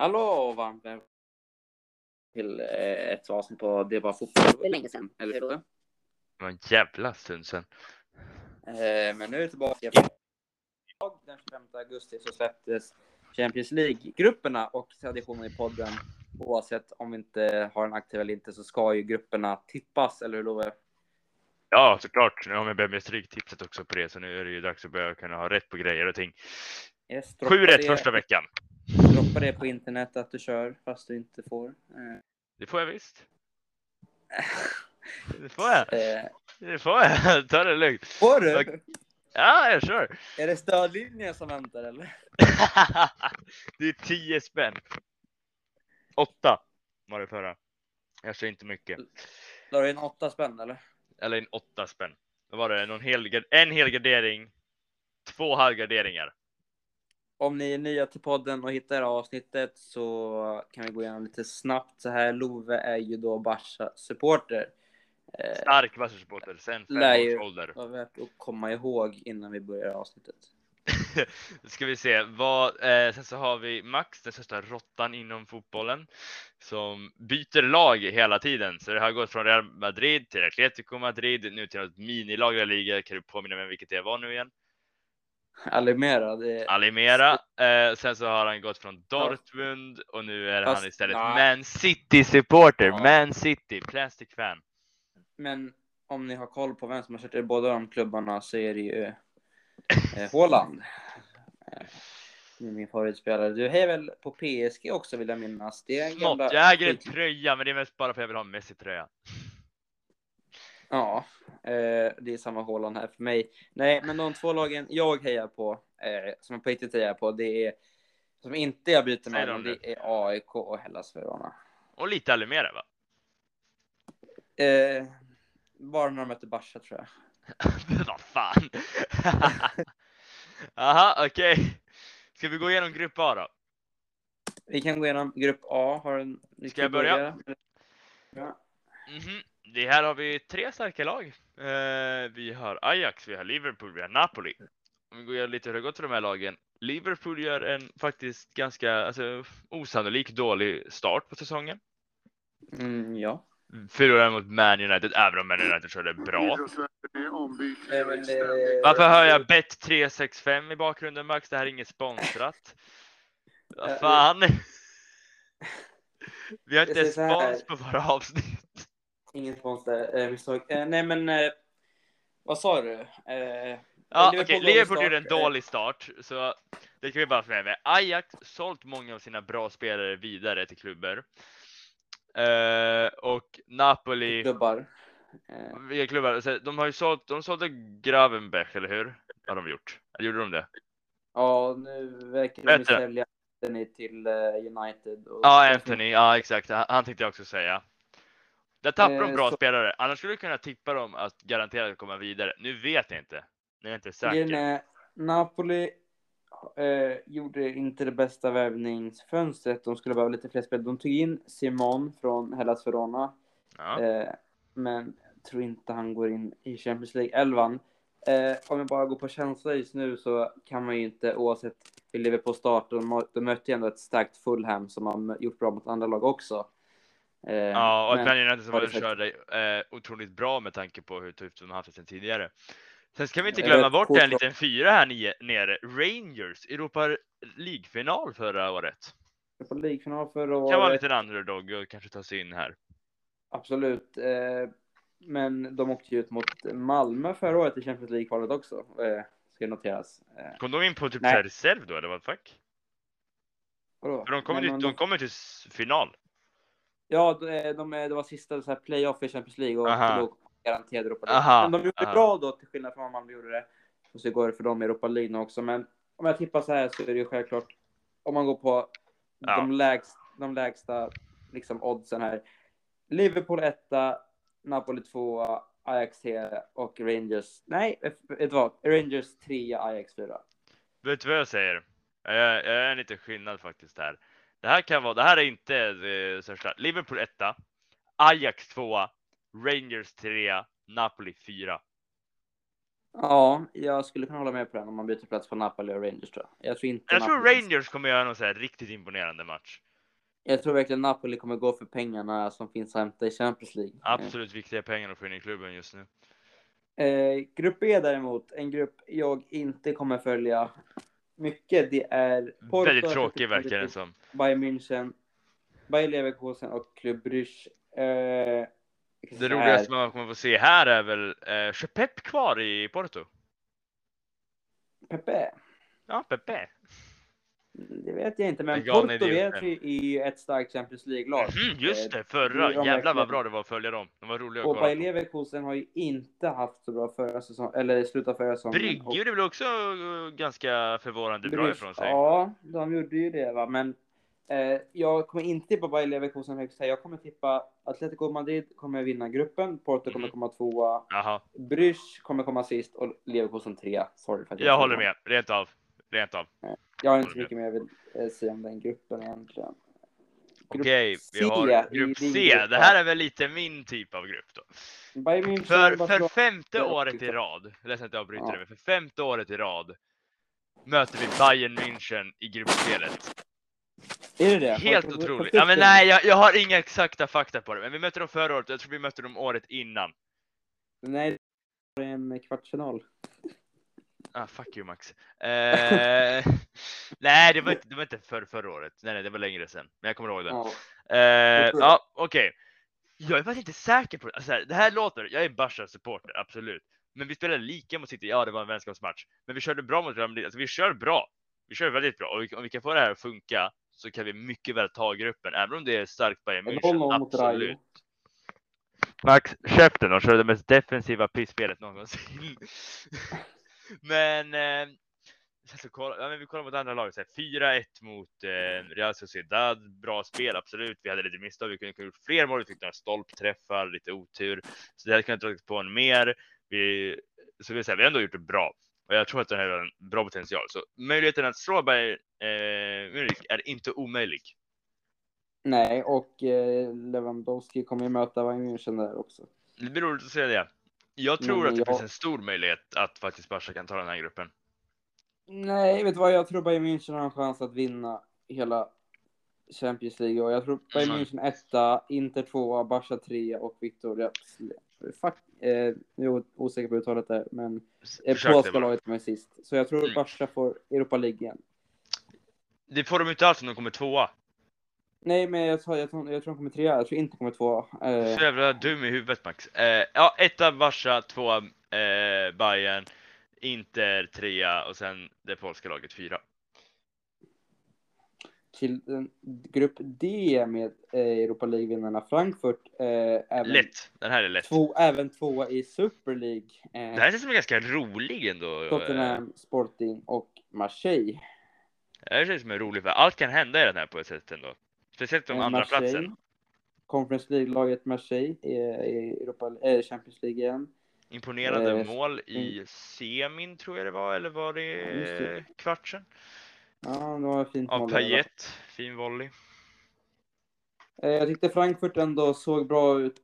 Hallå och varmt välkomna till eh, ett avsnitt på Det bara fotboll. Det är länge sedan, eller hur? Det var en jävla stund sedan. Eh, men nu är det tillbaka. Den 25 augusti så släpptes Champions League-grupperna och traditionen i podden. Oavsett om vi inte har en aktiv eller inte så ska ju grupperna tippas, eller hur Love? Ja, såklart. Nu har vi börjat med stryktipset också på det, så nu är det ju dags att börja kunna ha rätt på grejer och ting. Yes, Sju rätt första veckan. Droppa det på internet att du kör, fast du inte får. Eh, Det får jag visst. Det får jag. eh, Det får jag. Ta det lugnt. får du? Ja, jag kör. Är det stödlinjen som väntar eller? Det är tio spänn. Åtta var det förra. Jag ser inte mycket. Har du en åtta spänn eller? Eller en åtta spänn. Då var det någon hel, en helgardering, två halvgarderingar. Om ni är nya till podden och hittar det här avsnittet så kan vi gå igenom lite snabbt så här. Love är ju då Barca supporter. Eh, Stark Barca-supporter sen fem Lär års ålder. var värt att komma ihåg innan vi börjar avsnittet. Ska vi se. Vad, eh, sen så har vi Max, den största råttan inom fotbollen, som byter lag hela tiden. Så det har gått från Real Madrid till Atletico Madrid, nu till ett minilag i Liga. Kan du påminna mig vilket det var nu igen? Alimera, det Alimera. Eh, sen så har han gått från Dortmund och nu är Fast- han istället nej. Man City supporter. Ja. Man City, Plastic fan. Men om ni har koll på vem som har kört i båda de klubbarna så är det ju eh, Haaland. Eh, är min favoritspelare. Du hejar väl på PSG också vill jag minnas? Det är en gamla- Jag äger en tröja, men det är mest bara för att jag vill ha Messi-tröja. Ja, det är samma Haaland här för mig. Nej, men de två lagen jag hejar på, eh, som jag på riktigt hejar på, det är som inte jag byter med, det är AIK och Hellas Verona. Och lite Alimera va? Eh, bara när de möter Barca tror jag. Vad fan. Aha, okej. Ska vi gå igenom grupp A då? Vi kan gå igenom grupp A. Har en, Ska jag börja? Ja. Mhm. Det här har vi tre starka lag. Eh, vi har Ajax, vi har Liverpool, vi har Napoli. Om vi går igenom lite hur det har gått för de här lagen. Liverpool gör en faktiskt ganska alltså, osannolik dålig start på säsongen. Mm, ja. Förlorar mot Man United, även om Man United körde bra. Varför hör jag bet 365 i bakgrunden Max? Det här är inget sponsrat. Vad fan? Vi har inte spons på våra avsnitt. Spons där, eh, misstag. Eh, nej, men eh, vad sa du? Eh, Ja, Liverpool dålig Liverpool gjorde en eh. dålig start, så det kan vi bara få med. Ajax sålt många av sina bra spelare vidare till klubbar. Eh, och Napoli, klubbar. Vilka klubbar? Så de har ju sålt, de sålde Gravenberch, eller hur? Har de gjort? Gjorde de det? ja, nu verkar de sälja Anthony till United. Ja, Anthony, ja exakt, han, han tänkte jag också säga. Där tappar de Eh, bra så- spelare, annars skulle du kunna tippa dem att garanterat komma vidare. Nu vet jag inte. Nu är jag inte säker. Napoli eh, gjorde inte det bästa värvningsfönstret. De skulle behöva lite fler spel. De tog in Simon från Hellas Verona. Ja. Eh, men jag tror inte han går in i Champions League-elvan. Eh, om jag bara går på känsla just nu så kan man ju inte oavsett hur Liverpool startar, de, de mötte ju ändå ett starkt Fulham som har gjort bra mot andra lag också. Eh, Ja, och men- att Man United var körde eh, otroligt bra med tanke på hur tufft de haft det sedan tidigare. Sen ska vi inte Jag glömma bort en liten fyra här nere. Rangers, Europa League-final förra året. På League-final förra Kan vara en året. liten underdog och kanske ta sig in här. Absolut. Eh, men de åkte ju ut mot Malmö förra året i Champions League-kvalet också. Eh, ska noteras. Eh, Kom de in på typ Nej. reserv då, eller vad fuck? vadå? För de kommer ju om de kommer till final. Ja, de, de, det var sista så här playoff i Champions League och Aha. låg garanterad Europa League. Aha, Men de gjorde aha. bra då, till skillnad från vad Malmö gjorde det. Och så går det för dem i Europa League nu också. Men om jag tippar så här så är det ju självklart, om man går på Ja. de, lägst, de lägsta liksom, oddsen här. Liverpool 1, Napoli 2, Ajax 3 och Rangers. Nej, vet du vad? Rangers 3, Ajax 4. Vet du vad jag säger? Jag, jag är en liten skillnad faktiskt här. Det här kan vara, det här är inte det största. Liverpool 1, Ajax 2, Rangers 3, Napoli 4. Ja, jag skulle kunna hålla med på den om man byter plats på Napoli och Rangers tror jag. Jag tror inte Jag tror Napoli- Rangers kommer göra någon så här riktigt imponerande match. Jag tror verkligen Napoli kommer gå för pengarna som finns att hämta i Champions League. Absolut viktiga pengar att få in i klubben just nu. Eh, grupp B däremot, en grupp jag inte kommer följa mycket. Det är Porto, Väldigt tråkig verkar det som. Bayern München, Bayer Leverkusen och Club Brugge. Eh, Det roligaste man kommer få se här är väl, eh, Pep kvar i Porto? Pepe? Ja, Pepe. Det vet jag inte, men Porto vet vi är ett starkt Champions League-lag. Mhm, just det, förra. de Jävlar vad bra det var att följa dem. De var roliga att kolla. Leverkusen har ju inte haft så bra förra säsongen, eller av förra säsongen. Brygge gjorde väl också eh, ganska förvånande bra ifrån sig. Ja, de gjorde ju det va, men eh, jag kommer inte tippa Bayer Leverkusen högst här. Jag kommer tippa Atletico Madrid kommer vinna gruppen, Porto kommer Mhm. komma tvåa, Jaha, Brugge kommer komma sist och Leverkusen trea. Sorry för att jag sa håller med. Rent av. Rent av. Jag har inte så mycket mer jag vill eh, säga om den gruppen egentligen. Grupp Okej, vi har i grupp C. Det här. är väl lite min typ av grupp då. För, för femte året i exakt. rad, ledsen att jag avbryter Ja. det, men för femte året i rad möter vi Bayern München i gruppspelet. Är det det? Helt Har- otroligt. Ja, men nej, jag, jag har inga exakta fakta på det, men vi mötte dem förra året, jag tror vi mötte dem året innan. Nej, det är en kvartsfinal. Ah, fuck you Max. Eh, nej, det var inte, det var inte för, förra året. Nej, nej, det var längre sedan. Men jag kommer ihåg det. Ja. Eh, ja, okej. Jag är faktiskt inte säker på det. Alltså, här, det här låter, jag är Barca supporter, absolut. Men vi spelade lika mot City, ja det var en vänskapsmatch. Men vi körde bra mot Real Madrid, alltså vi kör bra. Vi kör väldigt bra och vi, om vi kan få det här att funka så kan vi mycket väl ta gruppen, även om det är starkt Bayern En München. 0-0 mot Absolut. Max, käften, de körde det mest defensiva pissspelet någonsin. men, eh, sen så kolla, ja, men vi kollar mot andra laget, så här, 4-1 mot eh, Real Sociedad, bra spel absolut. Vi hade lite misstag, vi kunde ha gjort fler mål, vi fick några stolpträffar, lite otur. Så det hade kunnat dragit på en mer. Vi, så vi, säga, vi har ändå gjort det bra. Och jag tror att det här har en bra potential. Så möjligheten att slå Bayern eh, Munich är inte omöjlig. Nej, och eh, Lewandowski kommer ju möta Bayern München där också. Det blir roligt att se det. Jag tror Men att det jag- finns en stor möjlighet att faktiskt Barca kan ta den här gruppen. Nej, vet du vad? Jag tror Bayern München har en chans att vinna hela Champions League. Och jag tror Bayern Mm. München etta, Inter tvåa, Barca trea och Victoria. Fuck, eh, jag är osäker på uttalet där, men eh, polska laget med sist. Så jag tror Mm. Barca får Europa League igen. Det får de inte alls om de kommer tvåa. Nej, men jag, tror- jag, tror, jag tror de kommer trea. Jag tror inte kommer tvåa. Eh, Så jävla dum i huvudet Max. Eh, ja, etta Barca, tvåa eh, Bayern, Inter trea och sen det polska laget fyra. till grupp D med eh, Europa League-vinnarna Frankfurt. Eh, även, Lätt. Den här är lätt. Två, även tvåa i Super League. Eh, Det här känns som ganska rolig ändå. eh, Tottenham, Sporting och Marseille. Det här känns som en rolig, för allt kan hända i den här på ett sätt ändå. Speciellt om Eh, andra Marseille, platsen. Conference League-laget Marseille i, i Europa, eh, Champions League igen. Imponerande Eh, mål i semin tror jag det var, eller var Ja, det det. kvartsen? Ja, det var fint Av. Payet, fin volley. Eh, Jag tyckte Frankfurt ändå såg bra ut.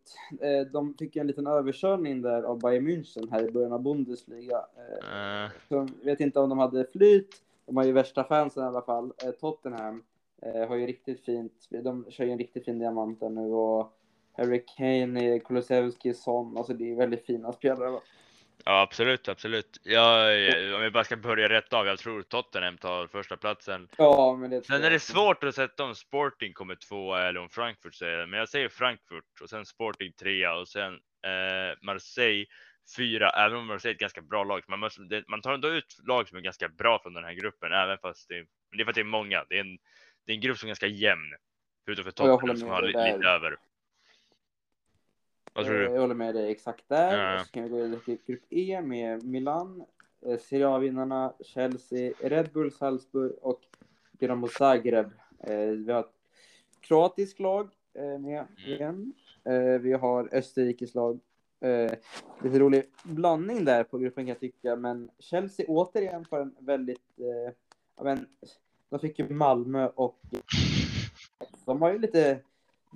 De fick en liten överkörning där av Bayern München här i början av Bundesliga. Så jag vet inte om de hade flyt. De har ju värsta fansen i alla fall. Tottenham eh, har ju riktigt fint. De kör ju en riktigt fin diamant där nu och Harry Kane, eh, Kulusevski, Son. Alltså det är väldigt fina spelare. va? Ja, absolut, absolut. Jag, om vi bara ska börja rätt av, jag tror Tottenham tar första platsen. Ja, men det Sen är det svårt att sätta om Sporting kommer tvåa eller om Frankfurt säger det. Men jag säger Frankfurt och sen Sporting trea och sen eh, Marseille fyra. Även om Marseille är ett ganska bra lag. Man, måste, det, man tar ändå ut lag som är ganska bra från den här gruppen, även fast det, det är för att det är många. Det är en, det är en grupp som är ganska jämn. Förutom för Tottenham som har lite över. Vad tror Eh, du? Jag håller med dig exakt där. Ja. Så kan vi gå vidare till grupp E med Milan, eh, Serie A-vinnarna, Chelsea, Red Bull Salzburg och Dynamo Zagreb. Eh, Vi har ett kroatiskt lag med igen. Eh, Vi har Österrikes lag. Lite rolig blandning där på gruppen kan jag tycka, men Chelsea återigen får en väldigt, men, de fick ju Malmö och de har ju lite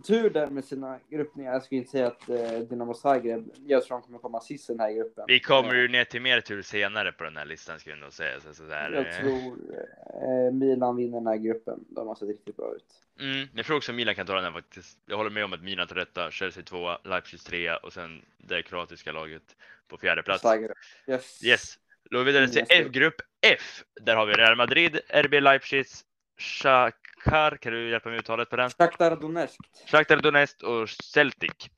tur där med sina gruppningar. Jag skulle inte säga att eh, Dinamo Zagreb, jag tror de kommer komma sist i den här gruppen. Vi kommer ju ner till mer tur senare på den här listan skulle jag nog säga. Så, så där, Jag eh, tror eh, Milan vinner den här gruppen. De har sett riktigt bra ut. Mm, jag tror också Milan kan ta den här faktiskt. Jag håller med om att Milan tar detta, Chelsea 2, Leipzig 3 och sen det kroatiska laget på fjärde plats. Zagreb. Yes. Yes, då går vi vidare till Nästa. F. Där har vi Real Madrid, RB Leipzig, Shakhtar, kan du hjälpa mig med uttalet på den? Shakhtar Donetsk. Shakhtar Donetsk och Celtic.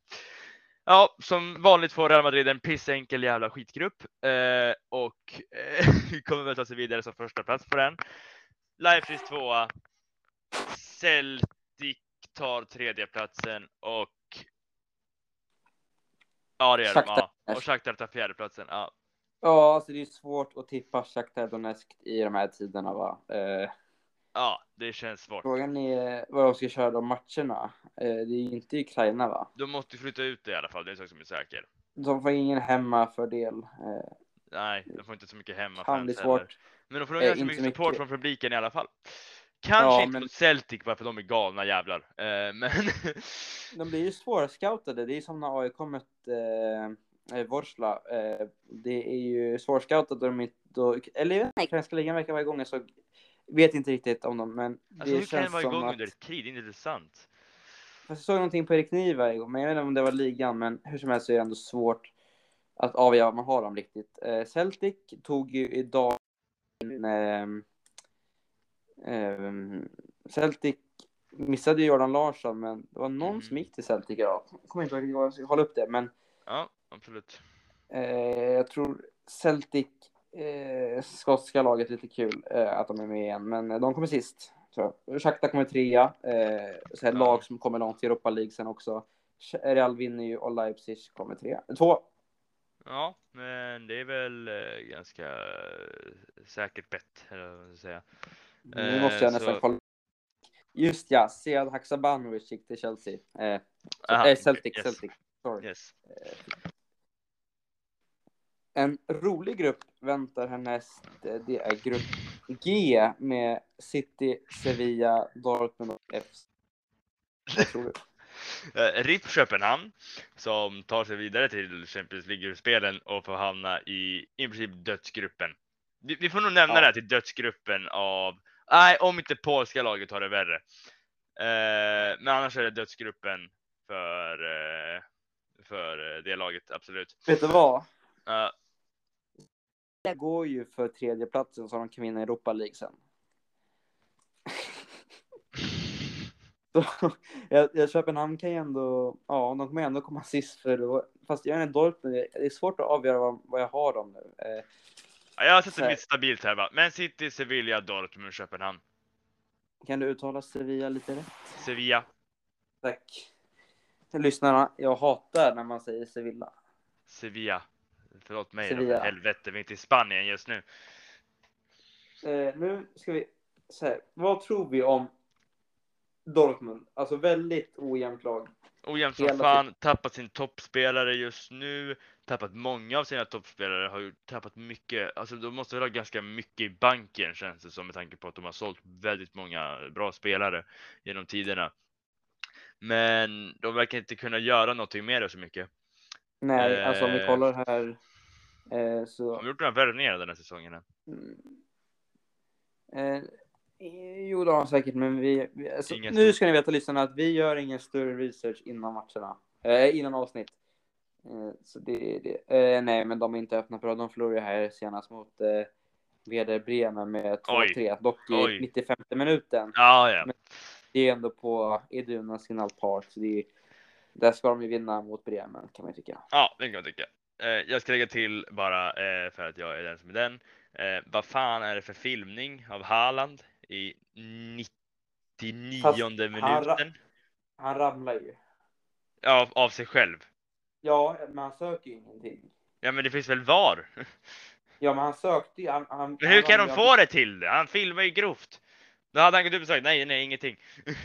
Ja, som vanligt får Real Madrid en pissenkel jävla skitgrupp eh, och eh, kommer väl ta sig vidare som första plats på den. Leipzig tvåa, Celtic tar tredje platsen och ja, det är de. Ja. Och Shakhtar tar fjärde platsen. Ja. Ja, alltså det är svårt att tippa Shakhtar Donetsk i de här tiderna va. Eh, ja, det känns svårt. frågan är vad de ska köra de matcherna. Eh, det är ju inte i Ukraina va. De måste flytta ut det i alla fall, det är en sak som är säker. De får ingen hemmafördel. Eh, Nej, de får inte så mycket kan hemmafans heller. svårt. Men de får nog Eh, ganska inte mycket support mycket. från publiken i alla fall. Kanske Ja, inte men- mot Celtic bara för de är galna jävlar. Eh, men De blir ju svårscoutade. Det är som när AIK mötte eh, eh, Vorsla. Eh, det är ju svårscoutat. De inte, då, eller jag vet inte, ukrainska ligan verkar vara igång. Jag så vet inte riktigt om dem. Men alltså, det hur kan känns vara igång att... under ett krig? Det är inte intressant. Fast jag såg någonting på Erik Niva igår, men jag vet inte om det var ligan. Men hur som helst så är det ändå svårt att avgöra vad man har dem riktigt. Eh, Celtic tog ju idag in, eh, eh, Celtic missade ju Jordan Larsson, men det var någon Mhm. som gick till Celtic idag. Jag kommer inte ihåg, jag hålla upp det, men Ja, absolut. eh, jag tror Celtic, eh, skotska laget, lite kul eh, att de är med igen, men de kommer sist. Shakhtar kommer trea, eh, så här Ja. lag som kommer långt i Europa League sen också. Real vinner ju och Leipzig kommer trea. Två. Ja, men det är väl eh, ganska eh, säkert bett, eller vad man ska säga. Nu måste jag nästan så- kolla. Just ja, Sead Haksabanovic gick till Chelsea. Eh, så, Aha, eh, Celtic, yes. Celtic. Sorry. Yes. En rolig grupp väntar härnäst. Det är grupp G med City, Sevilla, Dortmund och FC. Vad tror du? Eh, RIP Köpenhamn som tar sig vidare till Champions League-spelen och får hamna i i princip dödsgruppen. Vi, vi får nog nämna Ja. det här till dödsgruppen av, nej om inte polska laget har det värre. Eh, men annars är det dödsgruppen för, eh, för eh, det laget, absolut. Vet du vad? Eh, Det går ju för tredjeplatsen så de kan vinna Europa League sen. Så, jag, Köpenhamn kan ju ändå, ja de kommer ändå komma sist för fast jag är Dortmund, det är svårt att avgöra vad, vad jag har dem nu. Eh, ja, jag har sett det mitt stabilt här va. Men City, Sevilla, Dortmund, Köpenhamn. kan du uttala Sevilla lite rätt? Sevilla, Tack. Lyssnarna, jag hatar när man säger Sevilla. Sevilla. Förlåt mig, Sevilla. Sevilla. helvete, vi är inte i Spanien just nu. Eh, nu ska vi, så här, vad tror vi om Dortmund? Alltså väldigt ojämnt lag. Ojämnt som fan, tappat sin toppspelare just nu, tappat många av sina toppspelare, har ju tappat mycket, alltså de måste väl ha ganska mycket i banken känns det som med tanke på att de har sålt väldigt många bra spelare genom tiderna. Men de verkar inte kunna göra någonting med det så mycket. Nej, alltså om vi Eh. kollar här eh, De så har gjort några värvningar den här säsongen. Mm. Eh, jo, det har han säkert, men vi... vi alltså, nu ska ni veta lyssnarna att vi gör ingen större research innan matcherna. Eh, innan avsnitt. Eh, så det det. Eh, nej, men de är inte öppna bra. De förlorade här senast mot eh, Werder Bremen med 2-3. Dock i Oj. 95 minuten. Ja, ja. Men- Det är ändå på Iduna Signal Park. Så det är, där ska de ju vinna mot Bremen, kan man ju tycka. Ja, det kan jag tycka. Eh, jag ska lägga till bara eh, för att jag är den som är den. Eh, vad fan är det för filmning av Haaland i 99 Fast han ra- minuten? Han ramlar ju. Ja, av sig själv. Ja, men han söker ju ingenting. Ja, men det finns väl VAR? Ja, men han sökte ju. Han, han, Men hur han kan de få det till det? Han filmar ju grovt. Då hade han gått ut och sagt nej, nej, ingenting.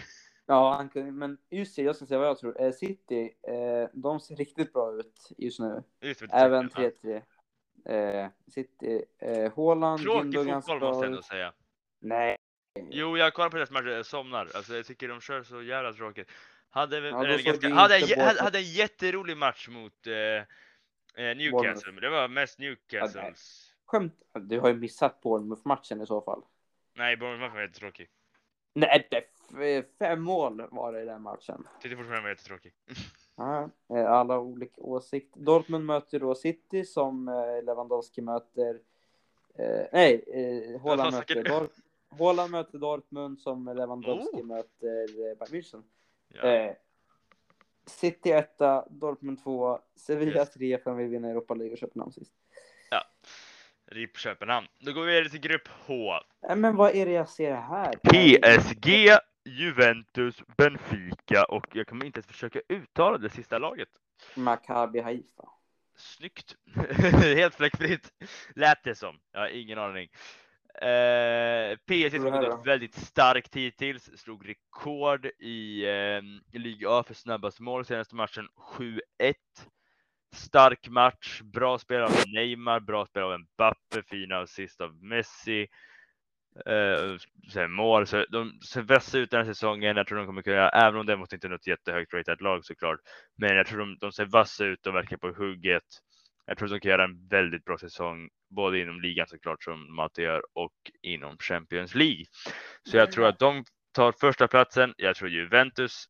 Ja, han kunde, men just det, jag ska säga vad jag tror. Eh, City, eh, de ser riktigt bra ut just nu. Just Även ja. 3-3. Eh, City, eh, Haaland, Tråkig fotboll måste jag ändå säga. Nej. Jo, jag kollar på deras matcher, jag somnar. Alltså jag tycker de kör så jävla tråkigt. Hade, Ja, eller ganska, hade, hade, hade en jätterolig match mot eh, eh, Newcastle, men det var mest Newcastles. Skämt. Du har ju missat Bournemouth-matchen i så fall. Nej, Bournemouth var jättetråkig. Nej, fem mål var det i den matchen. Tyckte fortfarande var jättetråkig. Ja, eh, alla olika åsikt. Dortmund möter då City som eh, Lewandowski möter. Eh, nej, eh, Haaland möter. Dor- Haaland möter Dortmund som Lewandowski Oh. möter eh, Bayern München. Ja. Eh, City etta, Dortmund två, Sevilla Yes. tre för de vill vinna Europa League och Köpenhamn sist. RIP Köpenhamn. Då går vi vidare till grupp H. Men vad är det jag ser här? PSG, Juventus, Benfica och jag kommer inte ens försöka uttala det sista laget. Maccabi Haifa. Snyggt! Helt fläckfritt lät det som. Jag har ingen aning. Eh, PSG som gått väldigt starkt hittills, slog rekord i eh, Liga A för snabbast mål senaste matchen, 7-1. Stark match, bra spel av Neymar, bra spel av Mbappe, fina assist av Messi. Eh, sen mål, så de ser vässa ut den här säsongen. Jag tror de kommer kunna även om det måste inte något jättehögt rated lag såklart. Men jag tror de, de ser vassa ut och verkar på hugget. Jag tror de kan göra en väldigt bra säsong, både inom ligan såklart som de alltid gör och inom Champions League. Så jag tror att de tar första platsen. Jag tror Juventus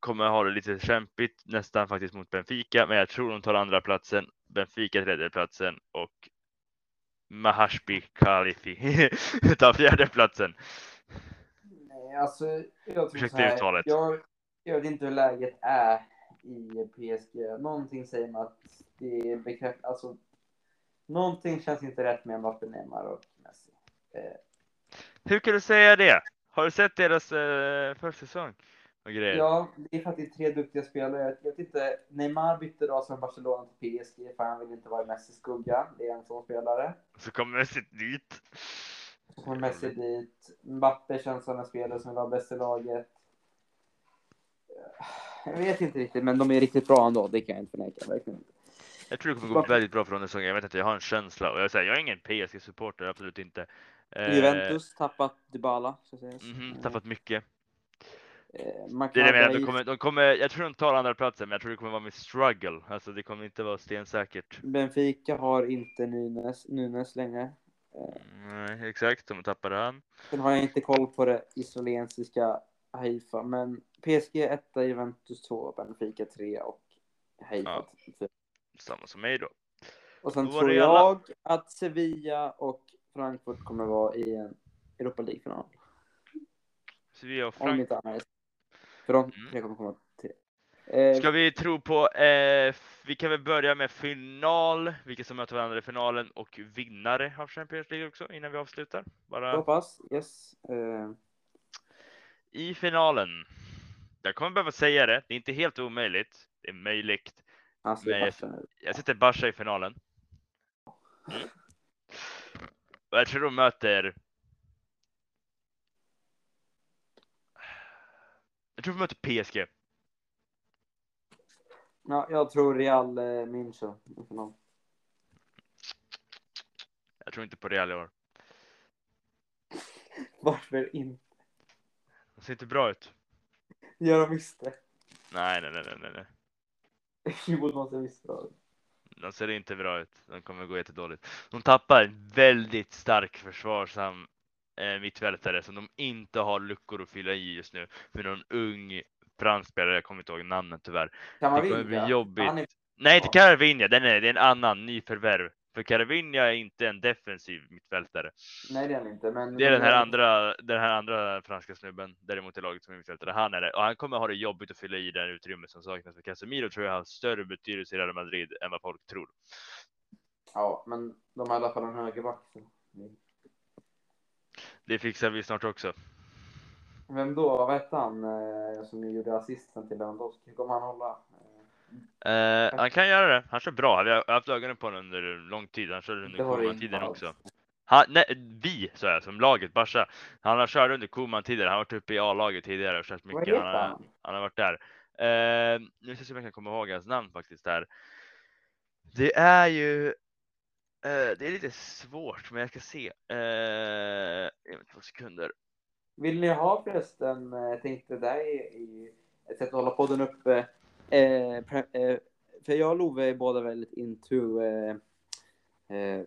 kommer ha det lite kämpigt nästan faktiskt mot Benfica, men jag tror de tar andra platsen. Benfica tredje platsen och Mahashbi Khalifi tar fjärde platsen. Nej, alltså jag tror Ursäkta uttalet. Jag, jag vet inte hur läget är i PSG. Någonting säger mig att det är bekräftat. Alltså, någonting känns inte rätt med Mbappé, Neymar och Messi. Eh, Hur kan du säga det? Har du sett deras eh, försäsong och grejer? ja, det är för att det är tre duktiga spelare. Jag vet inte, Neymar bytte då från Barcelona till PSG för han vill inte vara i Messis skugga. Det är en sån spelare. Så kommer Messi dit. Så kommer Messi dit. Mbappé känns som en spelare som vill vara bäst i laget. Jag vet inte riktigt, men de är riktigt bra ändå. Det kan jag inte förneka. Verkligen. inte. Jag tror det kommer gå väldigt bra för den säsongen. Jag vet inte, jag har en känsla. Och jag, säger, jag är ingen PSG-supporter, absolut inte. Eh, Juventus tappat Dybala, sägas. mhm, tappat mycket. Eh, Det är det jag menar, de kommer, de kommer, jag tror de tar andra platsen, men jag tror det kommer vara med struggle. Alltså det kommer inte vara stensäkert. Benfica har inte Nunes, Nunes längre. Nej, exakt, de tappade han. Sen har jag inte koll på det israeliska Haifa, men PSG 1, Juventus 2, Benfica 3 och Haifa Ja. 4. Samma som mig då. Och sen tror jag att Sevilla och Frankfurt kommer vara i en Europa League-final. Sevilla och Om Frank. inte annat. För de Mm. tre kommer komma till. Eh, Ska vi tro på, eh, vi kan väl börja med final, vilka som möter varandra i finalen och vinnare av Champions League också innan vi avslutar. Bara hoppas, yes. Eh, i finalen. Jag kommer behöva säga det, det är inte helt omöjligt. Det är möjligt. matchen nu. Jag sätter Barca i finalen. Mm. Och jag tror de möter. Jag tror de möter PSG. Ja, jag tror Real eh, München i final. Jag tror inte på Real i år. Varför inte? De ser inte bra ut. Gör de visst det? Nej, nej, nej, nej, nej, nej. Jo, de ser visst bra ut. De ser inte bra ut. De kommer gå jättedåligt. De tappar en väldigt stark försvarsam eh, mittfältare som de inte har luckor att fylla i just nu. Med någon ung fransk spelare, jag kommer inte ihåg namnet tyvärr. Man Det kommer bli jobbigt. Är... Nej, inte. Caravinha, den är, det är en annan nyförvärv. För Caravinha är inte en defensiv mittfältare. Nej, det är han inte. Men Det är den här andra, den här andra franska snubben däremot i laget som är mittfältare. Han är det och han kommer ha det jobbigt att fylla i det utrymme som saknas. För Casemiro tror jag har större betydelse i Real Madrid än vad folk tror. Ja, men de har i alla fall en högerback. så- Det fixar vi snart också. Vem då? Vad hette han eh, som gjorde assisten till Lewandowski? Hur kommer han hålla? Eh, han kan göra det. Han kör bra. Vi har haft ögonen på honom under lång tid. Han körde under alls. också. Han, nej, vi, så jag, som laget, Barca. Han har kört under Koman-tiden. Han har varit uppe i A-laget tidigare och kört mycket. Han har, han? han har varit där. Eh, nu ska jag se om jag kan komma ihåg hans namn faktiskt här. Det är ju. Eh, det är lite svårt, men jag ska se. Eh, två sekunder. Vill ni ha förresten, eh, jag tänkte där i, i ett sätt att hålla podden uppe. Eh, eh, för jag och Love är båda väldigt into eh, eh,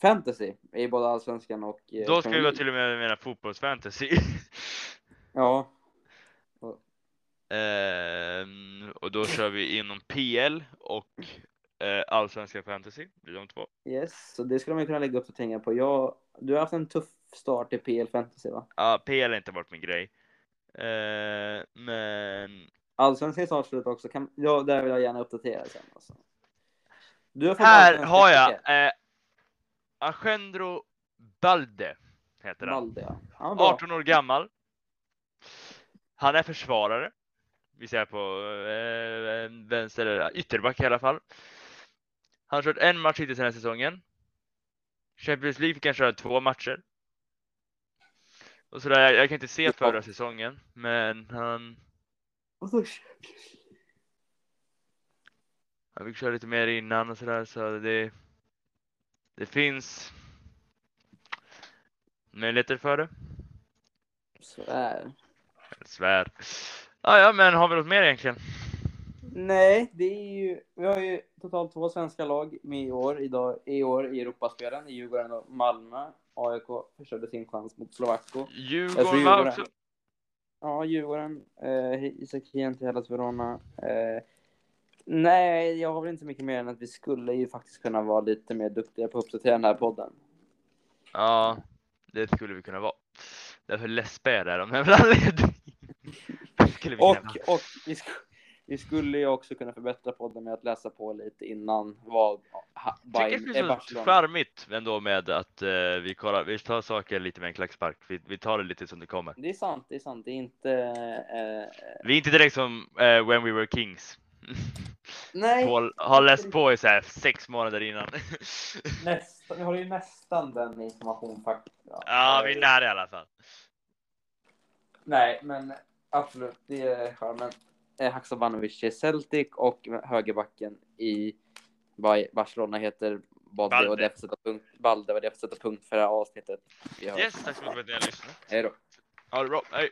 fantasy. Är båda allsvenskan och... Eh, Då ska vi till och med mena fotbollsfantasy. Ja, Ehm, och då kör vi inom PL och eh, allsvenska fantasy. Är de två. yes. Så det skulle man kunna lägga uppdateringar på. Jag, du har haft en tuff start i PL Fantasy va? Ja, PL har inte varit min grej. Eh, men Allsvenskan är snart slut också. Kan, ja, där vill jag gärna uppdatera sen. Alltså. Du har fått här har jag eh, Agendro Balde heter han. Balde, ja. bra. 18 år gammal. Han är försvarare. Vi ser på eh, vänster ytterback i alla fall. Han har kört en match hittills den här säsongen. Champions League fick han köra två matcher. Och sådär, jag, jag kan inte se förra säsongen, men han, han fick köra lite mer innan och sådär, så det, det finns möjligheter för det. Så är. Jag svär. Ah, ja, men har vi något mer egentligen? Nej, det är ju, vi har ju totalt två svenska lag med i år, idag, i år i Europaspelen, i Djurgården och Malmö. AIK förstörde sin chans mot Slovakko. Djurgården var också Ja, Djurgården, eh, Isak Hien Hellas Verona. Eh, nej, jag har väl inte så mycket mer än att vi skulle ju faktiskt kunna vara lite mer duktiga på att uppdatera den här podden. Ja, det skulle vi kunna vara. Därför läspar jag där jag vill anledning. Skulle Och, och vi, sk vi skulle ju också kunna förbättra podden med att läsa på lite innan vad ha, Bayern, det eh, är Barcelona. charmigt ändå med att eh, vi, kollar, vi tar saker lite med en klackspark. Vi, vi tar det lite som det kommer. Det är sant, det är sant. Det är inte... Eh, Vi är inte direkt som eh, When We Were Kings. nej, Paul har läst på i så här sex månader innan. nästan, vi har ju nästan den information faktiskt. ja, vi är nära i alla fall. Nej, men absolut, det är charmen. Eh, Haksabanovic är Celtic och högerbacken i Barcelona heter Balde Balde. och det får sätta punkt. Balde och det får sätta punkt för det här avsnittet. Yes, tack så mycket för att ni har lyssnat. Hej då. Ha det bra. Hej.